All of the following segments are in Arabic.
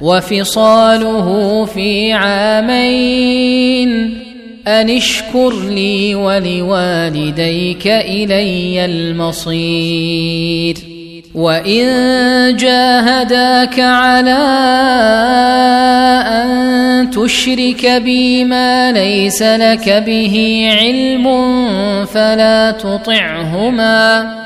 وفصاله في عامين. أن اشكر لي ولوالديك إلي المصير. وإن جاهداك على أن تشرك بي ما ليس لك به علم فلا تطعهما.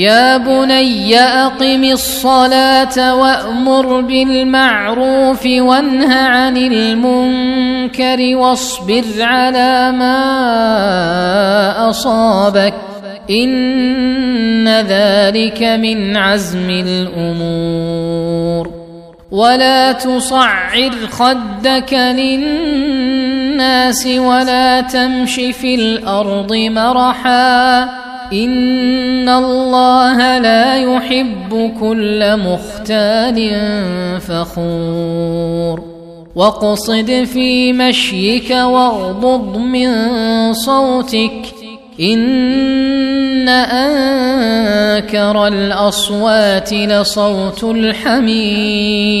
يا بني أقم الصلاة وأمر بالمعروف وانه عن المنكر واصبر على ما أصابك إن ذلك من عزم الأمور ولا تصعر خدك للناس ولا تمش في الأرض مرحا إن الله لا يحب كل مختال فخور. واقصد في مشيك واغضض من صوتك. إن انكر الأصوات لصوت الحمير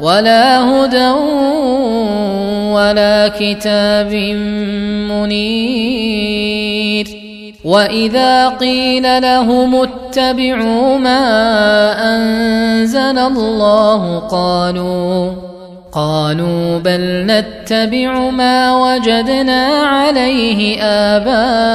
ولا هدى ولا كتاب منير. وإذا قيل لهم اتبعوا ما أنزل الله قالوا قالوا بل نتبع ما وجدنا عليه آباءنا.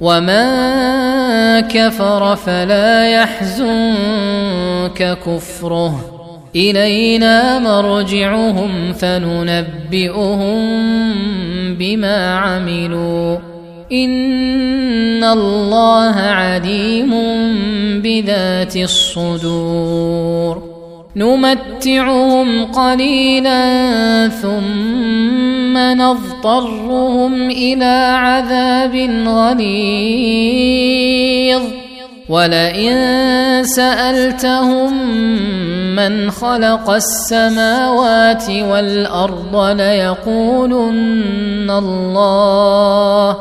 ومن كفر فلا يحزنك كفره الينا مرجعهم فننبئهم بما عملوا ان الله عليم بذات الصدور نمتعهم قليلا ثم نضطرهم إلى عذاب غليظ. ولئن سالتهم من خلق السماوات والارض ليقولن الله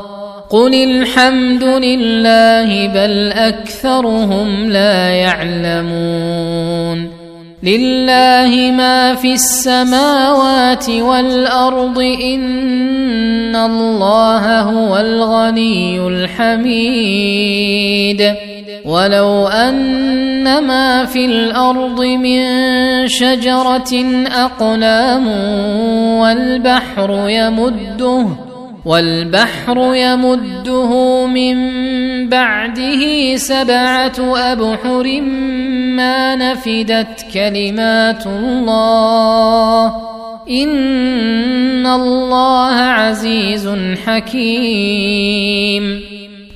قل الحمد لله بل اكثرهم لا يعلمون. لله ما في السماوات والأرض إن الله هو الغني الحميد. ولو أن ما في الأرض من شجرة أقلام والبحر يمده والبحر يمده من بعده سبعة أبحر ما نفدت كلمات الله إن الله عزيز حكيم.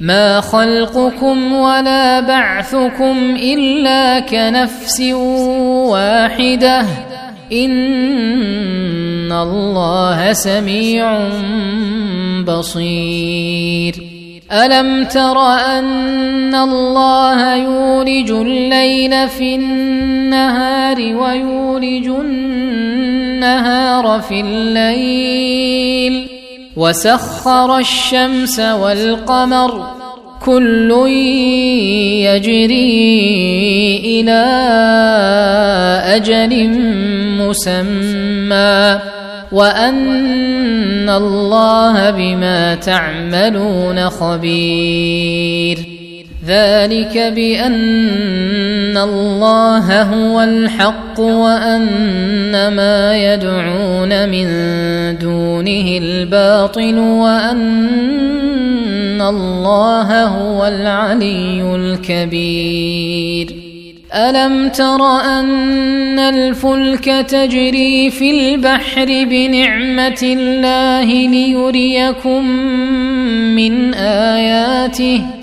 ما خلقكم ولا بعثكم إلا كنفس واحدة. ان الله سميع بصير الم تر ان الله يولج الليل في النهار ويولج النهار في الليل وسخر الشمس والقمر كل يجري إلى أجل مسمى وأن الله بما تعملون خبير ذلك بأن الله هو الحق وأن ما يدعون من دونه الباطل وأن الله هو العلي الكبير. ألم تر أن الفلك تجري في البحر بنعمة الله ليريكم من آياته؟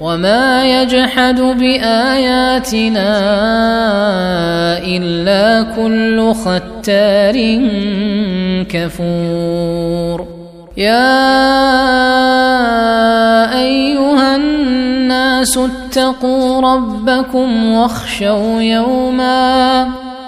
وما يجحد باياتنا الا كل ختار كفور يا ايها الناس اتقوا ربكم واخشوا يوما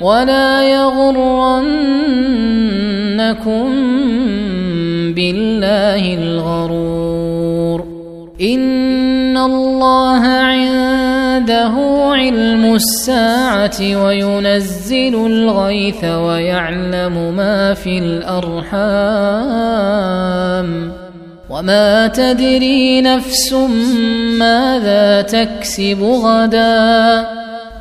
ولا يغرنكم بالله الغرور ان الله عنده علم الساعة وينزل الغيث ويعلم ما في الارحام وما تدري نفس ماذا تكسب غدا